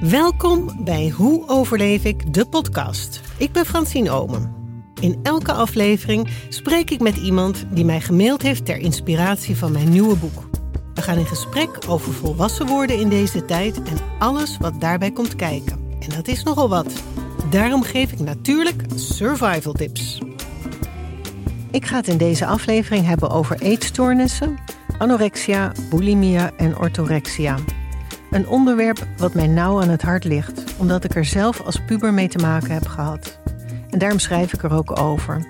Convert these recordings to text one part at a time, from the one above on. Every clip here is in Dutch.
Welkom bij Hoe overleef ik de podcast. Ik ben Francine Omen. In elke aflevering spreek ik met iemand die mij gemaild heeft ter inspiratie van mijn nieuwe boek. We gaan in gesprek over volwassen worden in deze tijd en alles wat daarbij komt kijken. En dat is nogal wat. Daarom geef ik natuurlijk survival tips. Ik ga het in deze aflevering hebben over eetstoornissen, anorexia, bulimia en orthorexia. Een onderwerp wat mij nauw aan het hart ligt, omdat ik er zelf als puber mee te maken heb gehad. En daarom schrijf ik er ook over.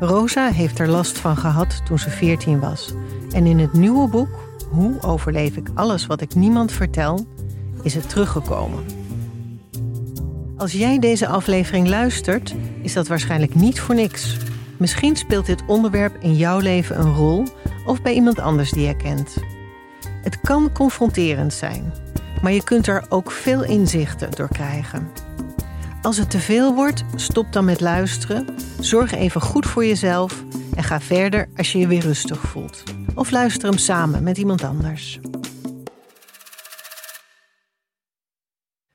Rosa heeft er last van gehad toen ze 14 was. En in het nieuwe boek, Hoe overleef ik alles wat ik niemand vertel, is het teruggekomen. Als jij deze aflevering luistert, is dat waarschijnlijk niet voor niks. Misschien speelt dit onderwerp in jouw leven een rol of bij iemand anders die je kent. Het kan confronterend zijn, maar je kunt er ook veel inzichten door krijgen. Als het te veel wordt, stop dan met luisteren, zorg even goed voor jezelf en ga verder als je je weer rustig voelt. Of luister hem samen met iemand anders.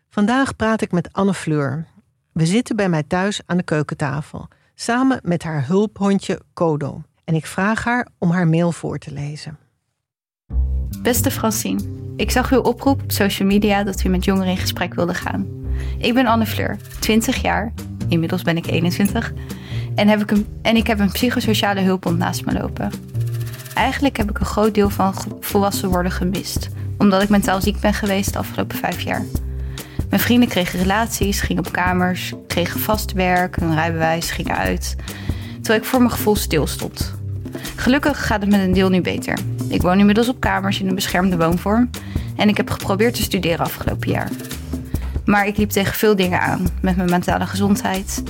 Vandaag praat ik met Anne Fleur. We zitten bij mij thuis aan de keukentafel, samen met haar hulphondje Kodo. En ik vraag haar om haar mail voor te lezen. Beste Francine, ik zag uw oproep op social media dat u met jongeren in gesprek wilde gaan. Ik ben Anne Fleur, 20 jaar, inmiddels ben ik 21, en, heb ik een, en ik heb een psychosociale hulphond naast me lopen. Eigenlijk heb ik een groot deel van volwassen worden gemist, omdat ik mentaal ziek ben geweest de afgelopen vijf jaar. Mijn vrienden kregen relaties, gingen op kamers, kregen vast werk, hun rijbewijs, gingen uit, terwijl ik voor mijn gevoel stil stond. Gelukkig gaat het met een deel nu beter. Ik woon inmiddels op kamers in een beschermde woonvorm en ik heb geprobeerd te studeren afgelopen jaar. Maar ik liep tegen veel dingen aan met mijn mentale gezondheid,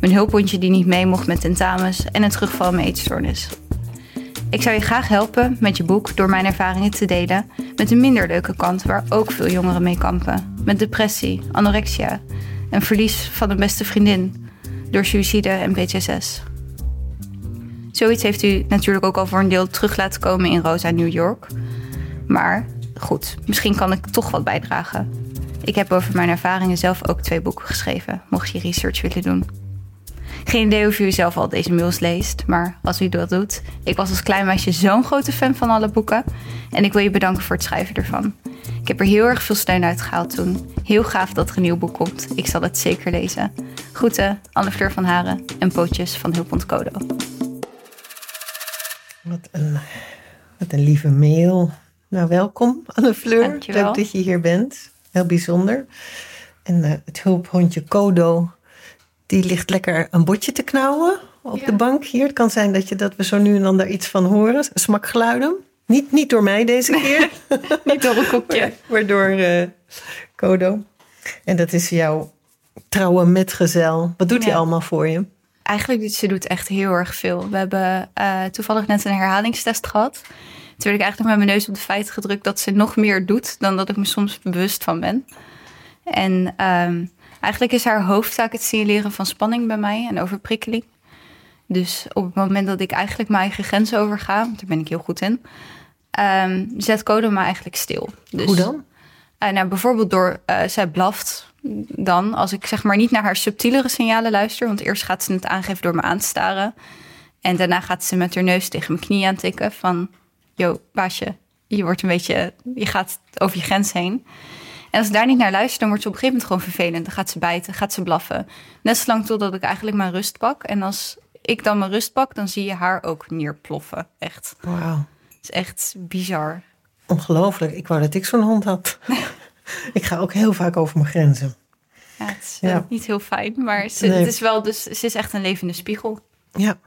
mijn hulphondje die niet mee mocht met tentamens en het terugval in mijn eetstoornis. Ik zou je graag helpen met je boek door mijn ervaringen te delen met een minder leuke kant waar ook veel jongeren mee kampen. Met depressie, anorexia en verlies van een beste vriendin door suïcide en PTSS. Zoiets heeft u natuurlijk ook al voor een deel terug laten komen in Rosa New York. Maar goed, misschien kan ik toch wat bijdragen. Ik heb over mijn ervaringen zelf ook twee boeken geschreven, mocht je research willen doen. Geen idee of u zelf al deze mails leest, maar als u dat doet, ik was als klein meisje zo'n grote fan van alle boeken en ik wil je bedanken voor het schrijven ervan. Ik heb er heel erg veel steun uit gehaald toen. Heel gaaf dat er een nieuw boek komt. Ik zal het zeker lezen. Groeten, Anne Fleur van Haren en Pootjes van Hulpont Kodo. Wat een, wat een lieve mail. Nou, welkom Anne Fleur. Dankjewel. Leuk dat je hier bent. Heel bijzonder. En uh, het hulphondje Kodo, die ligt lekker een botje te knauwen op Ja. de bank hier. Het kan zijn dat, je, dat we zo nu en dan daar iets van horen. Smakgeluiden. Niet, niet door mij deze keer. Niet door een kopje. Waardoor eh, Kodo. En dat is jouw trouwe metgezel. Wat doet hij allemaal voor je? Eigenlijk, doet- ze doet echt heel erg veel. We hebben eh, toevallig net een herhalingstest gehad. Toen werd ik eigenlijk met mijn neus op de feit gedrukt dat ze nog meer doet dan dat ik me soms bewust van ben. En ehm, eigenlijk is haar hoofdtaak het signaleren van spanning bij mij en overprikkeling. Dus op het moment dat ik eigenlijk mijn eigen grenzen overga, want daar ben ik heel goed in, ehm, zet Code me eigenlijk stil. Dus, Hoe dan? eh, nou, bijvoorbeeld door, eh, zij blaft dan, als ik zeg maar niet naar haar subtielere signalen luister. Want eerst gaat ze het aangeven door me aan te staren. En daarna gaat ze met haar neus tegen mijn knie aantikken van... Yo, baasje, je wordt een beetje, je gaat over je grens heen. En als ik daar niet naar luister, dan wordt ze op een gegeven moment gewoon vervelend. Dan gaat ze bijten, gaat ze blaffen. Net zolang totdat ik eigenlijk mijn rust pak. En als ik dan mijn rust pak, dan zie je haar ook neerploffen. Echt. Wauw. Het is echt bizar. Ongelooflijk. Ik wou dat ik zo'n hond had. ik ga ook heel vaak over mijn grenzen. Ja, het is eh, Ja. niet heel fijn, maar ze, Nee. het is wel, dus, ze is echt een levende spiegel. Ja.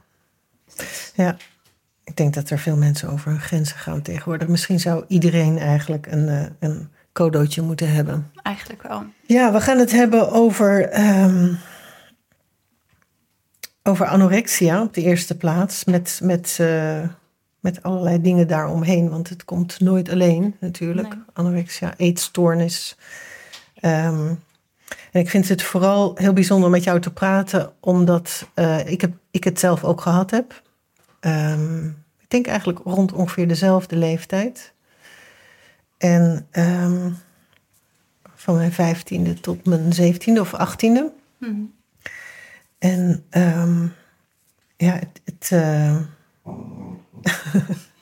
Ja. Ik denk dat er veel mensen over hun grenzen gaan tegenwoordig. Misschien zou iedereen eigenlijk een, eh, een codootje moeten hebben. Eigenlijk wel. Ja, we gaan het hebben over, ehm, over anorexia op de eerste plaats. Met, met, eh, met allerlei dingen daaromheen. Want het komt nooit alleen natuurlijk. Nee. Anorexia, eetstoornis. Ehm, en ik vind het vooral heel bijzonder met jou te praten. Omdat eh, ik, heb, ik het zelf ook gehad heb. Ehm, ik denk eigenlijk rond ongeveer dezelfde leeftijd. En... ehm, Van mijn vijftiende tot mijn zeventiende of achttiende. Hmm. En ehm, ja, het. het eh,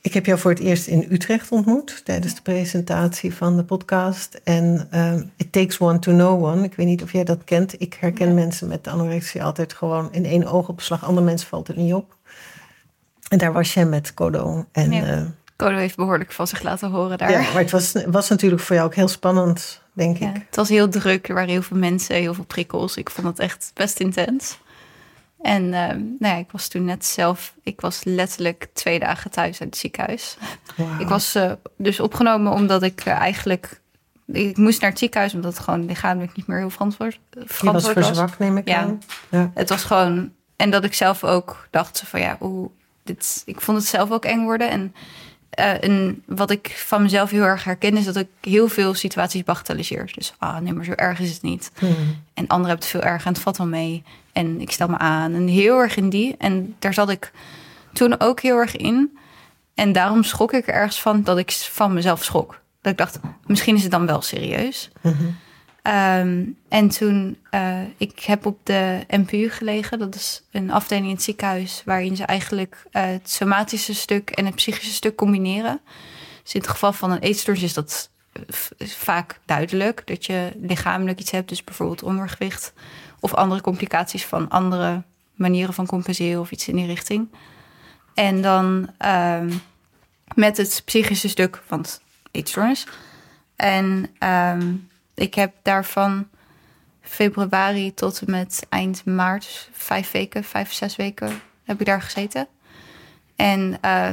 ik heb jou voor het eerst in Utrecht ontmoet tijdens de presentatie van de podcast. En ehm, It Takes One to Know One. Ik weet niet of jij dat kent. Ik herken mensen met anorexia altijd gewoon in één oogopslag. Andere mensen valt het niet op. En daar was jij met Kodo. En, Ja. eh, Codo heeft behoorlijk van zich laten horen daar. ja, maar het was, was natuurlijk voor jou ook heel spannend, denk Ja, ik. het was heel druk, er waren heel veel mensen, heel veel prikkels. Ik vond het echt best intens. En ehm, nou ja, ik was toen net zelf, ik was letterlijk twee dagen thuis uit het ziekenhuis. Ik was eh, dus opgenomen omdat ik eh, eigenlijk, ik moest naar het ziekenhuis omdat het gewoon lichamelijk niet meer heel verantwoord, Je was verantwoord was. verzwakt, neem ik Ja. aan. Ja. Het was gewoon, en dat ik zelf ook dacht van ja, hoe dit, ik vond het zelf ook eng worden. En, en wat ik van mezelf heel erg herken is dat ik heel veel situaties bagatelliseer. Dus ah, nee, maar zo erg is het niet. Hmm. En anderen hebben het veel erger en het valt wel mee. En ik stel me aan. En heel erg in die. En daar zat ik toen ook heel erg in. En daarom schrok ik er ergens van dat ik van mezelf schrok. Dat ik dacht, misschien is het dan wel serieus. Mhm. Ehm, en toen, eh, ik heb op de NPU gelegen. Dat is een afdeling in het ziekenhuis... waarin ze eigenlijk eh, het somatische stuk en het psychische stuk combineren. Dus in het geval van een eetstoornis is dat eh, vaak duidelijk. Dat je lichamelijk iets hebt, dus bijvoorbeeld ondergewicht... of andere complicaties van andere manieren van compenseren... of iets in die richting. En dan ehm, met het psychische stuk van het eetstoornis... En ehm, ik heb daarvan februari tot en met eind maart, vijf weken, vijf, zes weken heb ik daar gezeten. En eh,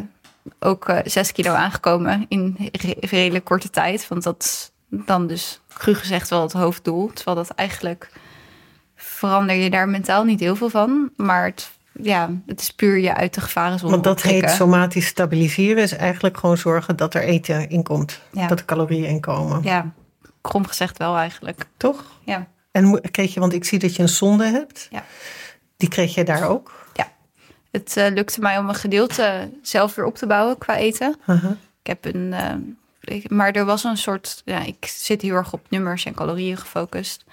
ook eh, zes kilo aangekomen in re- redelijk korte tijd. Want dat is dan dus cru gezegd wel het hoofddoel. Terwijl dat eigenlijk verander je daar mentaal niet heel veel van. Maar het, ja, het is puur je uit de gevarenzone Want dat heet somatisch stabiliseren. Is eigenlijk gewoon zorgen dat er eten in komt. Ja. Dat er calorieën in komen. Ja, krom gezegd wel eigenlijk. Toch? Ja. En kreeg je, want ik zie dat je een zonde hebt. Ja. Die kreeg je daar ook. Het eh, lukte mij om een gedeelte zelf weer op te bouwen qua eten. Aha. Ik heb een. eh, ik- maar er was een soort. Ja, ik zit heel erg op nummers en calorieën gefocust.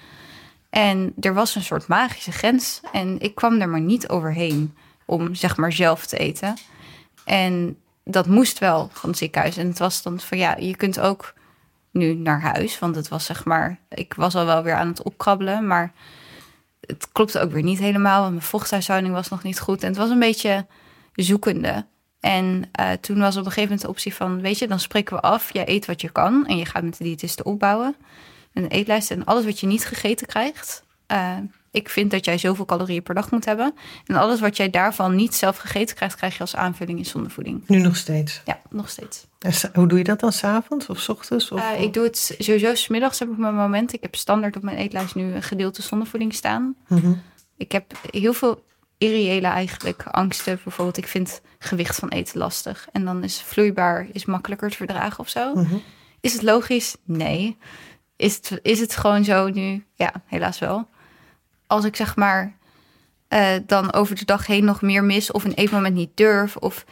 En er was een soort magische grens. En ik kwam er maar niet overheen om zeg maar zelf te eten. En dat moest wel van het ziekenhuis. En het was dan van ja, je kunt ook nu naar huis. Want het was zeg maar. Ik was al wel weer aan het opkrabbelen. Maar het klopte ook weer niet helemaal. Want mijn vochthuishouding was nog niet goed. En het was een beetje zoekende. En eh, toen was op een gegeven moment de optie van... weet je, dan spreken we af. Jij eet wat je kan. En je gaat met de diëtiste opbouwen. Een eetlijst en alles wat je niet gegeten krijgt. eh, ik vind dat jij zoveel calorieën per dag moet hebben. En alles wat jij daarvan niet zelf gegeten krijgt... krijg je als aanvulling in zondevoeding. Nu nog steeds. Ja, nog steeds. En Hoe doe je dat dan? S'avonds of 's ochtends? Of, Eh, ik doe het sowieso smiddags heb ik mijn moment. Ik heb standaard op mijn eetlijst nu een gedeelte zondevoeding staan. Mhm. Ik heb heel veel irreële eigenlijk angsten. Bijvoorbeeld, ik vind gewicht van eten lastig. En dan is vloeibaar is makkelijker te verdragen of zo. Mhm. Is het logisch? Nee. Is het, is het gewoon zo nu? Ja, helaas wel. Als ik zeg maar eh, dan over de dag heen nog meer mis... of een eetmoment niet durf... of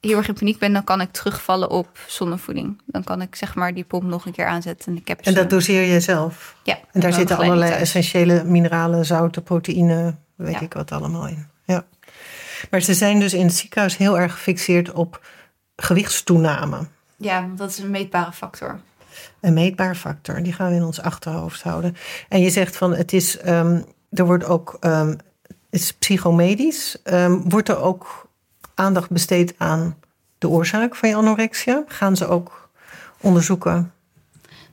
heel erg in paniek ben... dan kan ik terugvallen op zonnevoeding. Dan kan ik zeg maar die pomp nog een keer aanzetten. En, ik heb En dat doseer je zelf? Ja. En daar zitten allerlei thuis. essentiële mineralen, zouten, proteïne, weet Ja. ik wat allemaal in. Ja. Maar ze zijn dus in het ziekenhuis heel erg gefixeerd op gewichtstoename. Ja, dat is een meetbare factor. Een meetbaar factor, die gaan we in ons achterhoofd houden. En je zegt van het is, ehm, er wordt ook, ehm, het is psychomedisch. Ehm, wordt er ook aandacht besteed aan de oorzaak van je anorexia? Gaan ze ook onderzoeken?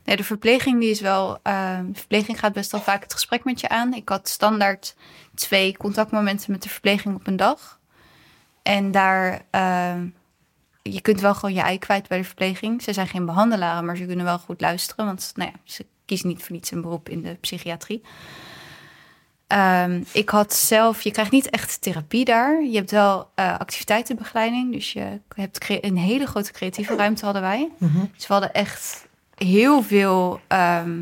Nee, de verpleging die is wel. eh, de verpleging gaat best wel vaak het gesprek met je aan. Ik had standaard twee contactmomenten met de verpleging op een dag. En daar. je kunt wel gewoon je ei kwijt bij de verpleging. Ze zijn geen behandelaren, maar ze kunnen wel goed luisteren. Want nou ja, ze kiezen niet voor niets een beroep in de psychiatrie. Ehm, ik had zelf, je krijgt niet echt therapie daar. Je hebt wel eh, activiteitenbegeleiding. Dus je hebt een hele grote creatieve ruimte hadden wij. Dus we hadden echt heel veel, ehm,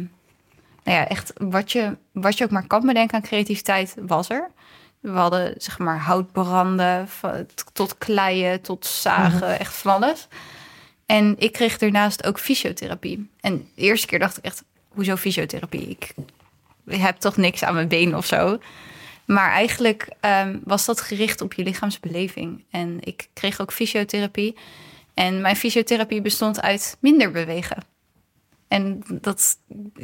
nou ja, echt wat je, wat je ook maar kan bedenken aan creativiteit was er. We hadden zeg maar houtbranden, tot kleien, tot zagen, echt van alles. En ik kreeg daarnaast ook fysiotherapie. En de eerste keer dacht ik echt, hoezo fysiotherapie? Ik heb toch niks aan mijn benen of zo. Maar eigenlijk ehm, was dat gericht op je lichaamsbeleving. En ik kreeg ook fysiotherapie. En mijn fysiotherapie bestond uit minder bewegen. En dat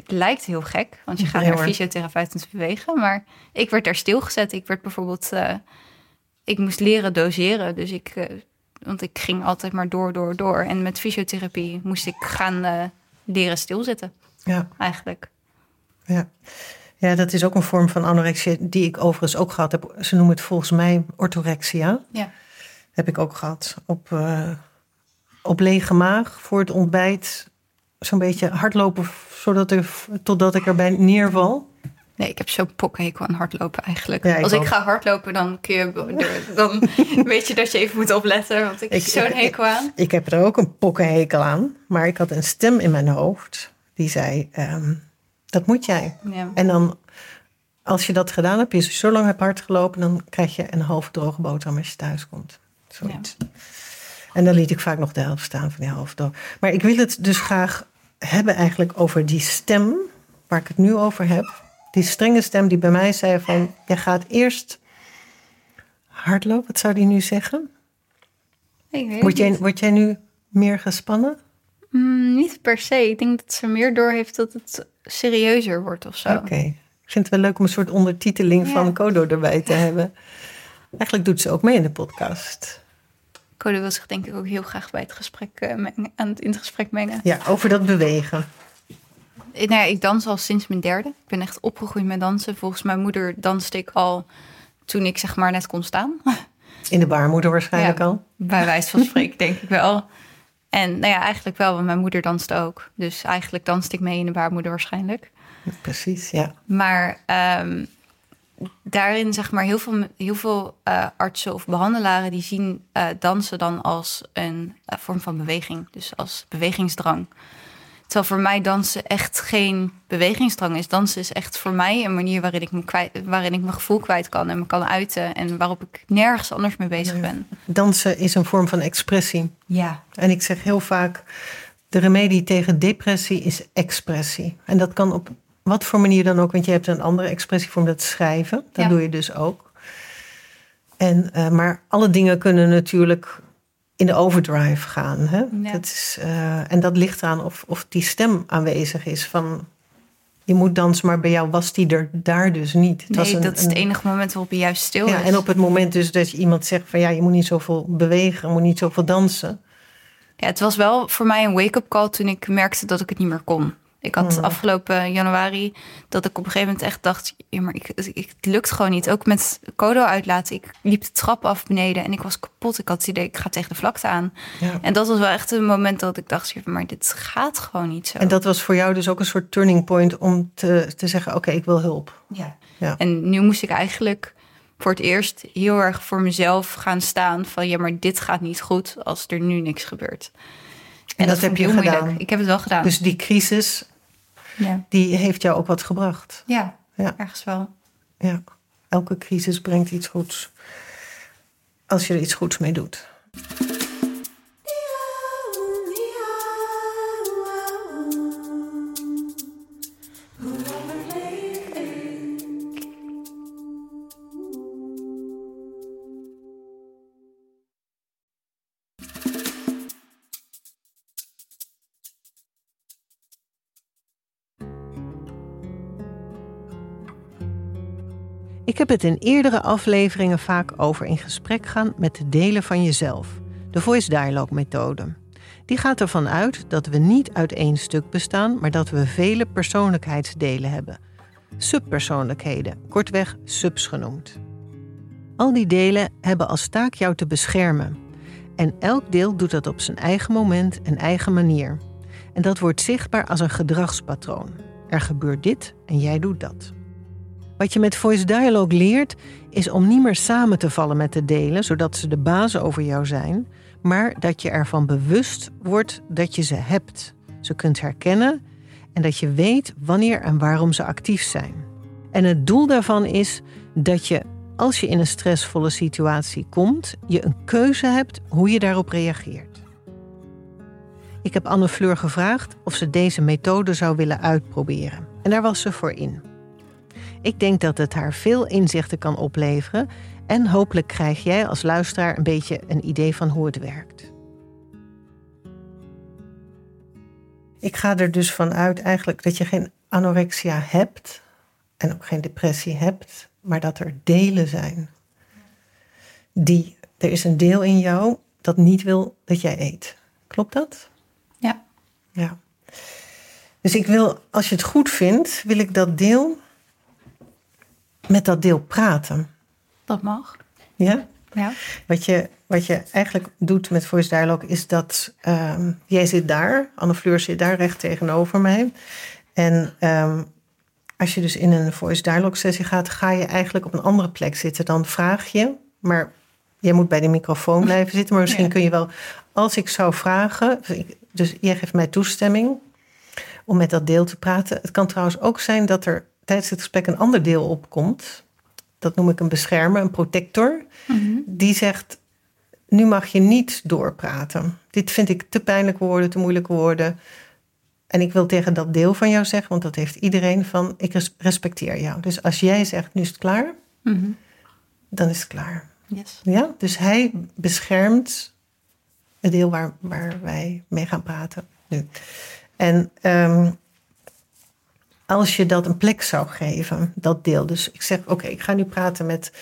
lijkt heel gek, want je gaat naar hoor. fysiotherapeut om te bewegen. Maar ik werd daar stilgezet. Ik werd bijvoorbeeld, eh, ik moest leren doseren. Dus ik, eh, want ik ging altijd maar door, door, door. En met fysiotherapie moest ik gaan eh, leren stilzitten, Ja, eigenlijk. Ja. ja, dat is ook een vorm van anorexia die ik overigens ook gehad heb. Ze noemen het volgens mij orthorexia. Ja. Heb ik ook gehad. Op, eh, op lege maag voor het ontbijt. Zo'n beetje hardlopen zodat er, totdat ik erbij neerval. Nee, ik heb zo'n pokkenhekel aan hardlopen eigenlijk. Ja, ik Als ik ga hardlopen, dan, kun je, dan weet je dat je even moet opletten. Want ik, Ik- heb zo'n hekel aan. Ik heb er ook een pokkenhekel aan. Maar ik had een stem in mijn hoofd die zei: ehm, Dat moet jij. Ja. En dan, als je dat gedaan hebt, je zo lang hebt hard gelopen, dan krijg je een halve droge boterham als je thuis komt. Zoiets. En dan liet ik vaak nog de helft staan van die halve droog. Maar ik wil het dus graag hebben eigenlijk over die stem, waar ik het nu over heb. Die strenge stem die bij mij zei van, je gaat eerst hardlopen. Wat zou die nu zeggen? Ik weet Word jij, niet. word jij nu meer gespannen? Mm, niet per se. Ik denk dat ze meer doorheeft dat het serieuzer wordt of zo. Oké. Ik vind het wel leuk om een soort ondertiteling Ja. van Codo erbij te hebben. Eigenlijk doet ze ook mee in de podcast. Code wil zich denk ik ook heel graag bij het gesprek, eh, mengen- aan het, in het gesprek mengen. Ja, over dat bewegen. Eh, Nou ja, ik dans al sinds mijn derde. Ik ben echt opgegroeid met dansen. Volgens mijn moeder danste ik al toen ik zeg maar net kon staan. In de baarmoeder waarschijnlijk Ja. al. Bij wijze van spreken denk ik wel. En nou ja, eigenlijk wel, want mijn moeder danste ook. Dus eigenlijk danste ik mee in de baarmoeder waarschijnlijk. Precies, ja. Maar ehm, daarin zeg maar heel veel, heel veel eh, artsen of behandelaren... die zien eh, dansen dan als een eh, vorm van beweging. Dus als bewegingsdrang. Terwijl voor mij dansen echt geen bewegingsdrang is. Dansen is echt voor mij een manier waarin ik, me kwijt, waarin ik mijn gevoel kwijt kan... en me kan uiten en waarop ik nergens anders mee bezig ben. Dansen is een vorm van expressie. Ja, En ik zeg heel vaak, de remedie tegen depressie is expressie. En dat kan op wat voor manier dan ook, want je hebt een andere expressievorm, dat schrijven. Dat Ja. doe je dus ook. En, eh, maar alle dingen kunnen natuurlijk in de overdrive gaan. Hè? Ja. Dat is, eh, en dat ligt eraan of, of die stem aanwezig is van... Je moet dansen, maar bij jou was die er daar dus niet. Het was nee, een- dat is het enige moment waarop je juist stil ja, is. en op het moment dus dat je iemand zegt van ja, je moet niet zoveel bewegen, je moet niet zoveel dansen. Ja, het was wel voor mij een wake-up call toen ik merkte dat ik het niet meer kon. Ik had Mhm. afgelopen januari dat ik op een gegeven moment echt dacht... Ja, maar ik, ik, het lukt gewoon niet. Ook met Kodo uitlaten. Ik liep de trap af beneden en ik was kapot. Ik had het idee, ik ga tegen de vlakte aan. Ja. En dat was wel echt een moment dat ik dacht... ja, maar dit gaat gewoon niet zo. En dat was voor jou dus ook een soort turning point om te, te zeggen: oké, ik wil hulp. ja. Ja. En nu moest ik eigenlijk voor het eerst heel erg voor mezelf gaan staan... van ja, maar dit gaat niet goed als er nu niks gebeurt. En dat heb je moeilijk. gedaan. Ik heb het wel gedaan. Dus die crisis, ja. die heeft jou ook wat gebracht. Ja, Ja. ergens wel. Ja. Elke crisis brengt iets goeds. Als je er iets goeds mee doet. Heb het in eerdere afleveringen vaak over in gesprek gaan met de delen van jezelf. De voice dialogue methode. Die gaat ervan uit dat we niet uit één stuk bestaan, maar dat we vele persoonlijkheidsdelen hebben. Subpersoonlijkheden, kortweg subs genoemd. Al die delen hebben als taak jou te beschermen. En elk deel doet dat op zijn eigen moment en eigen manier. En dat wordt zichtbaar als een gedragspatroon. Er gebeurt dit en jij doet dat. Wat je met voice dialogue leert, is om niet meer samen te vallen met de delen, zodat ze de baas over jou zijn, maar dat je ervan bewust wordt dat je ze hebt, ze kunt herkennen en dat je weet wanneer en waarom ze actief zijn. En het doel daarvan is dat je, als je in een stressvolle situatie komt, je een keuze hebt hoe je daarop reageert. Ik heb Anne Fleur gevraagd of ze deze methode zou willen uitproberen. En daar was ze voor in. Ik denk dat het haar veel inzichten kan opleveren en hopelijk krijg jij als luisteraar een beetje een idee van hoe het werkt. Ik ga er dus vanuit eigenlijk dat je geen anorexia hebt en ook geen depressie hebt, maar dat er delen zijn. Die, er is een deel in jou dat niet wil dat jij eet. Klopt dat? Ja. Ja. Dus ik wil, als je het goed vindt, wil ik dat deel met dat deel praten. Dat mag. Ja? Ja. Wat je, wat je eigenlijk doet met Voice Dialogue is dat ehm, jij zit daar, Anne Fleur zit daar recht tegenover mij. En ehm, als je dus in een Voice Dialogue sessie gaat, ga je eigenlijk op een andere plek zitten. Dan vraag je, maar jij moet bij de microfoon blijven zitten. Maar misschien Ja. kun je wel, als ik zou vragen, dus dus jij geeft mij toestemming om met dat deel te praten. Het kan trouwens ook zijn dat er tijdens het gesprek een ander deel opkomt. Dat noem ik een beschermer, een protector. Mhm. Die zegt, nu mag je niet doorpraten. Dit vind ik te pijnlijke woorden, te moeilijke woorden. En ik wil tegen dat deel van jou zeggen, want dat heeft iedereen van, ik res- respecteer jou. Dus als jij zegt, nu is het klaar, Mhm. dan is het klaar. Yes. Ja? Dus hij beschermt het deel waar, waar wij mee gaan praten nu. En ehm, als je dat een plek zou geven, dat deel. Dus ik zeg, oké, ik ga nu praten met...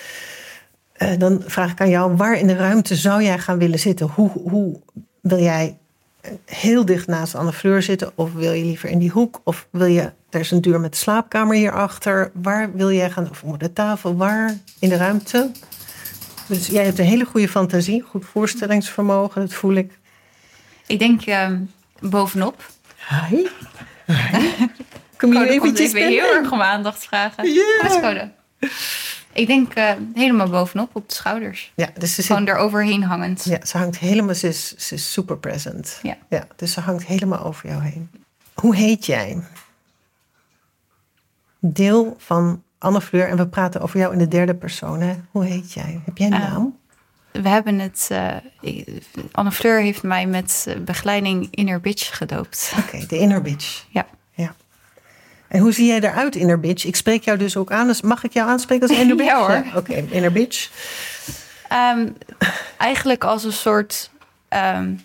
eh, dan vraag ik aan jou, waar in de ruimte zou jij gaan willen zitten? Hoe, hoe wil jij heel dicht naast Anne Fleur zitten? Of wil je liever in die hoek? Of wil je, er is een deur met slaapkamer hierachter. Waar wil jij gaan? Of onder de tafel? Waar in de ruimte? Dus jij hebt een hele goede fantasie, goed voorstellingsvermogen, dat voel ik. Ik denk ehm, bovenop. Hi. Kom je eventjes even heel erg om aandacht vragen. Code? Ik denk eh, helemaal bovenop op de schouders. Ja, dus ze, Gewoon zit, eroverheen hangend. ja, ze hangt helemaal, ze is, ze is super present. Ja. ja. Dus ze hangt helemaal over jou heen. Hoe heet jij? Deel van Anne Fleur en we praten over jou in de derde persoon. Hè? Hoe heet jij? Heb jij een Eh, naam? We hebben het... eh, Anne Fleur heeft mij met begeleiding Inner Bitch gedoopt. Oké, de inner bitch. Ja. En hoe zie jij eruit, inner bitch? Ik spreek jou dus ook aan. Mag ik jou aanspreken als inner bitch? Ja, hoor. Oké, inner bitch. Ehm, eigenlijk als een soort ehm,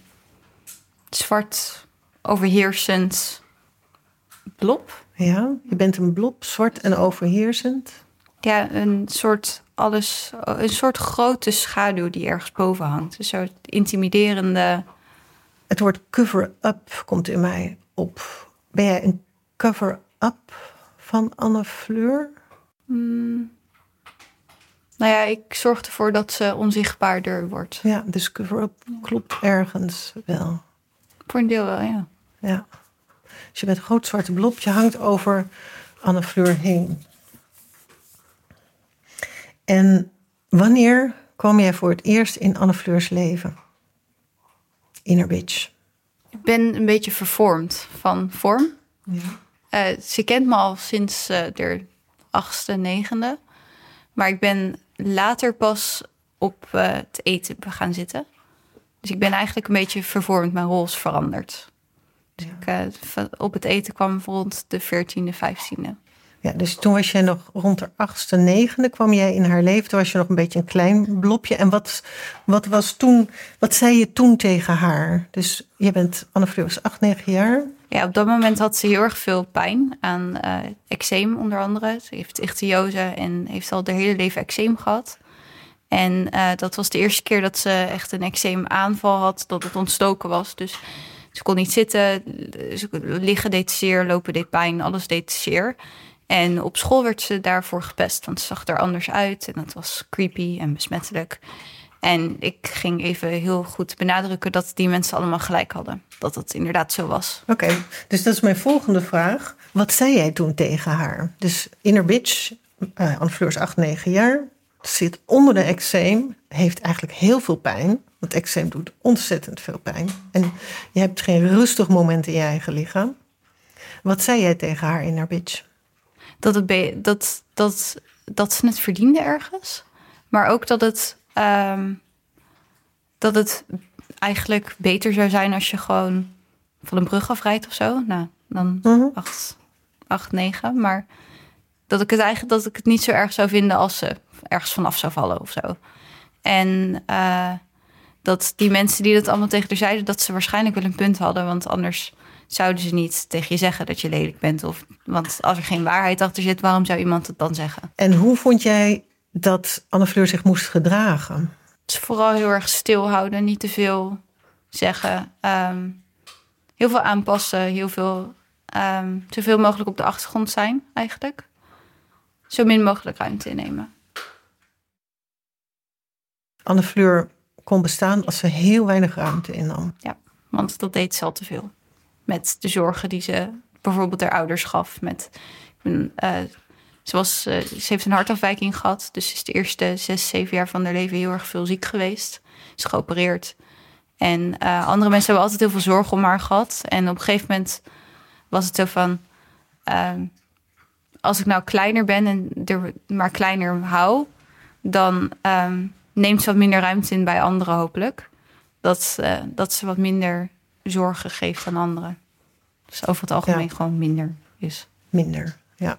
zwart overheersend blob. Ja, je bent een blob, zwart en overheersend. Ja, een soort alles, een soort grote schaduw die ergens boven hangt. Een soort intimiderende. Het woord cover-up komt in mij op. Ben jij een cover-up van Anne Fleur? mm, nou ja, ik zorg ervoor dat ze onzichtbaarder wordt. Ja, dus klopt ergens wel. Voor een deel wel, ja. Ja. Dus je bent een groot zwarte blob, je hangt over Anne Fleur heen. En wanneer kwam jij voor het eerst in Anne Fleurs leven? Inner bitch. Ik ben een beetje vervormd van vorm. Ja. Eh, ze kent me al sinds eh de achtste, negende. Maar ik ben later pas op eh, het eten gaan zitten. Dus ik ben eigenlijk een beetje vervormd. Mijn rol is veranderd. Dus ik, eh, va- op het eten kwam rond de veertiende, vijftiende. Ja, dus toen was jij nog rond de achtste, negende kwam jij in haar leven. Toen was je nog een beetje een klein blopje. En wat, wat was toen, wat zei je toen tegen haar? Dus je bent, Anne Fleur was acht, negen jaar. Ja, op dat moment had ze heel erg veel pijn aan eh eczeem onder andere. Ze heeft ichthyose en heeft al haar hele leven eczeem gehad. En eh, dat was de eerste keer dat ze echt een eczeemaanval had, dat het ontstoken was. Dus ze kon niet zitten, ze, liggen deed zeer, lopen deed pijn, alles deed zeer. En op school werd ze daarvoor gepest, want ze zag er anders uit en dat was creepy en besmettelijk. En ik ging even heel goed benadrukken dat die mensen allemaal gelijk hadden. Dat het inderdaad zo was. Oké, dus dat is mijn volgende vraag. Wat zei jij toen tegen haar? Dus inner bitch, uh, Anne Fleur is acht, negen jaar. Zit onder de eczeem, heeft eigenlijk heel veel pijn. Want eczeem doet ontzettend veel pijn. En je hebt geen rustig moment in je eigen lichaam. Wat zei jij tegen haar inner bitch? dat, het dat, dat, dat ze het verdiende ergens. Maar ook dat het, ehm, dat het eigenlijk beter zou zijn als je gewoon van een brug afrijdt of zo. Nou, dan Mhm. acht, acht, negen. Maar dat ik het eigenlijk dat ik het niet zo erg zou vinden als ze ergens vanaf zou vallen of zo. En eh, dat die mensen die dat allemaal tegen haar zeiden, dat ze waarschijnlijk wel een punt hadden. Want anders zouden ze niet tegen je zeggen dat je lelijk bent. Of, want als er geen waarheid achter zit, waarom zou iemand het dan zeggen? En hoe vond jij dat Anne Fleur zich moest gedragen? Dus vooral heel erg stilhouden, niet te veel zeggen. Ehm, heel veel aanpassen, heel veel, ehm, zoveel mogelijk op de achtergrond zijn eigenlijk. Zo min mogelijk ruimte innemen. Anne Fleur kon bestaan als ze heel weinig ruimte innam. Want dat deed ze al te veel. Met de zorgen die ze bijvoorbeeld haar ouders gaf. Met, ik ben, eh, ze, was, eh, ze heeft een hartafwijking gehad. Dus ze is de eerste zes, zeven jaar van haar leven heel erg veel ziek geweest. Is geopereerd. En eh, andere mensen hebben altijd heel veel zorgen om haar gehad. En op een gegeven moment was het zo van... ehm, als ik nou kleiner ben en er maar kleiner hou... dan ehm, neemt ze wat minder ruimte in bij anderen hopelijk. Dat, eh, dat ze wat minder zorgen geeft aan anderen. Dus over het algemeen Ja. gewoon minder is. Minder, ja.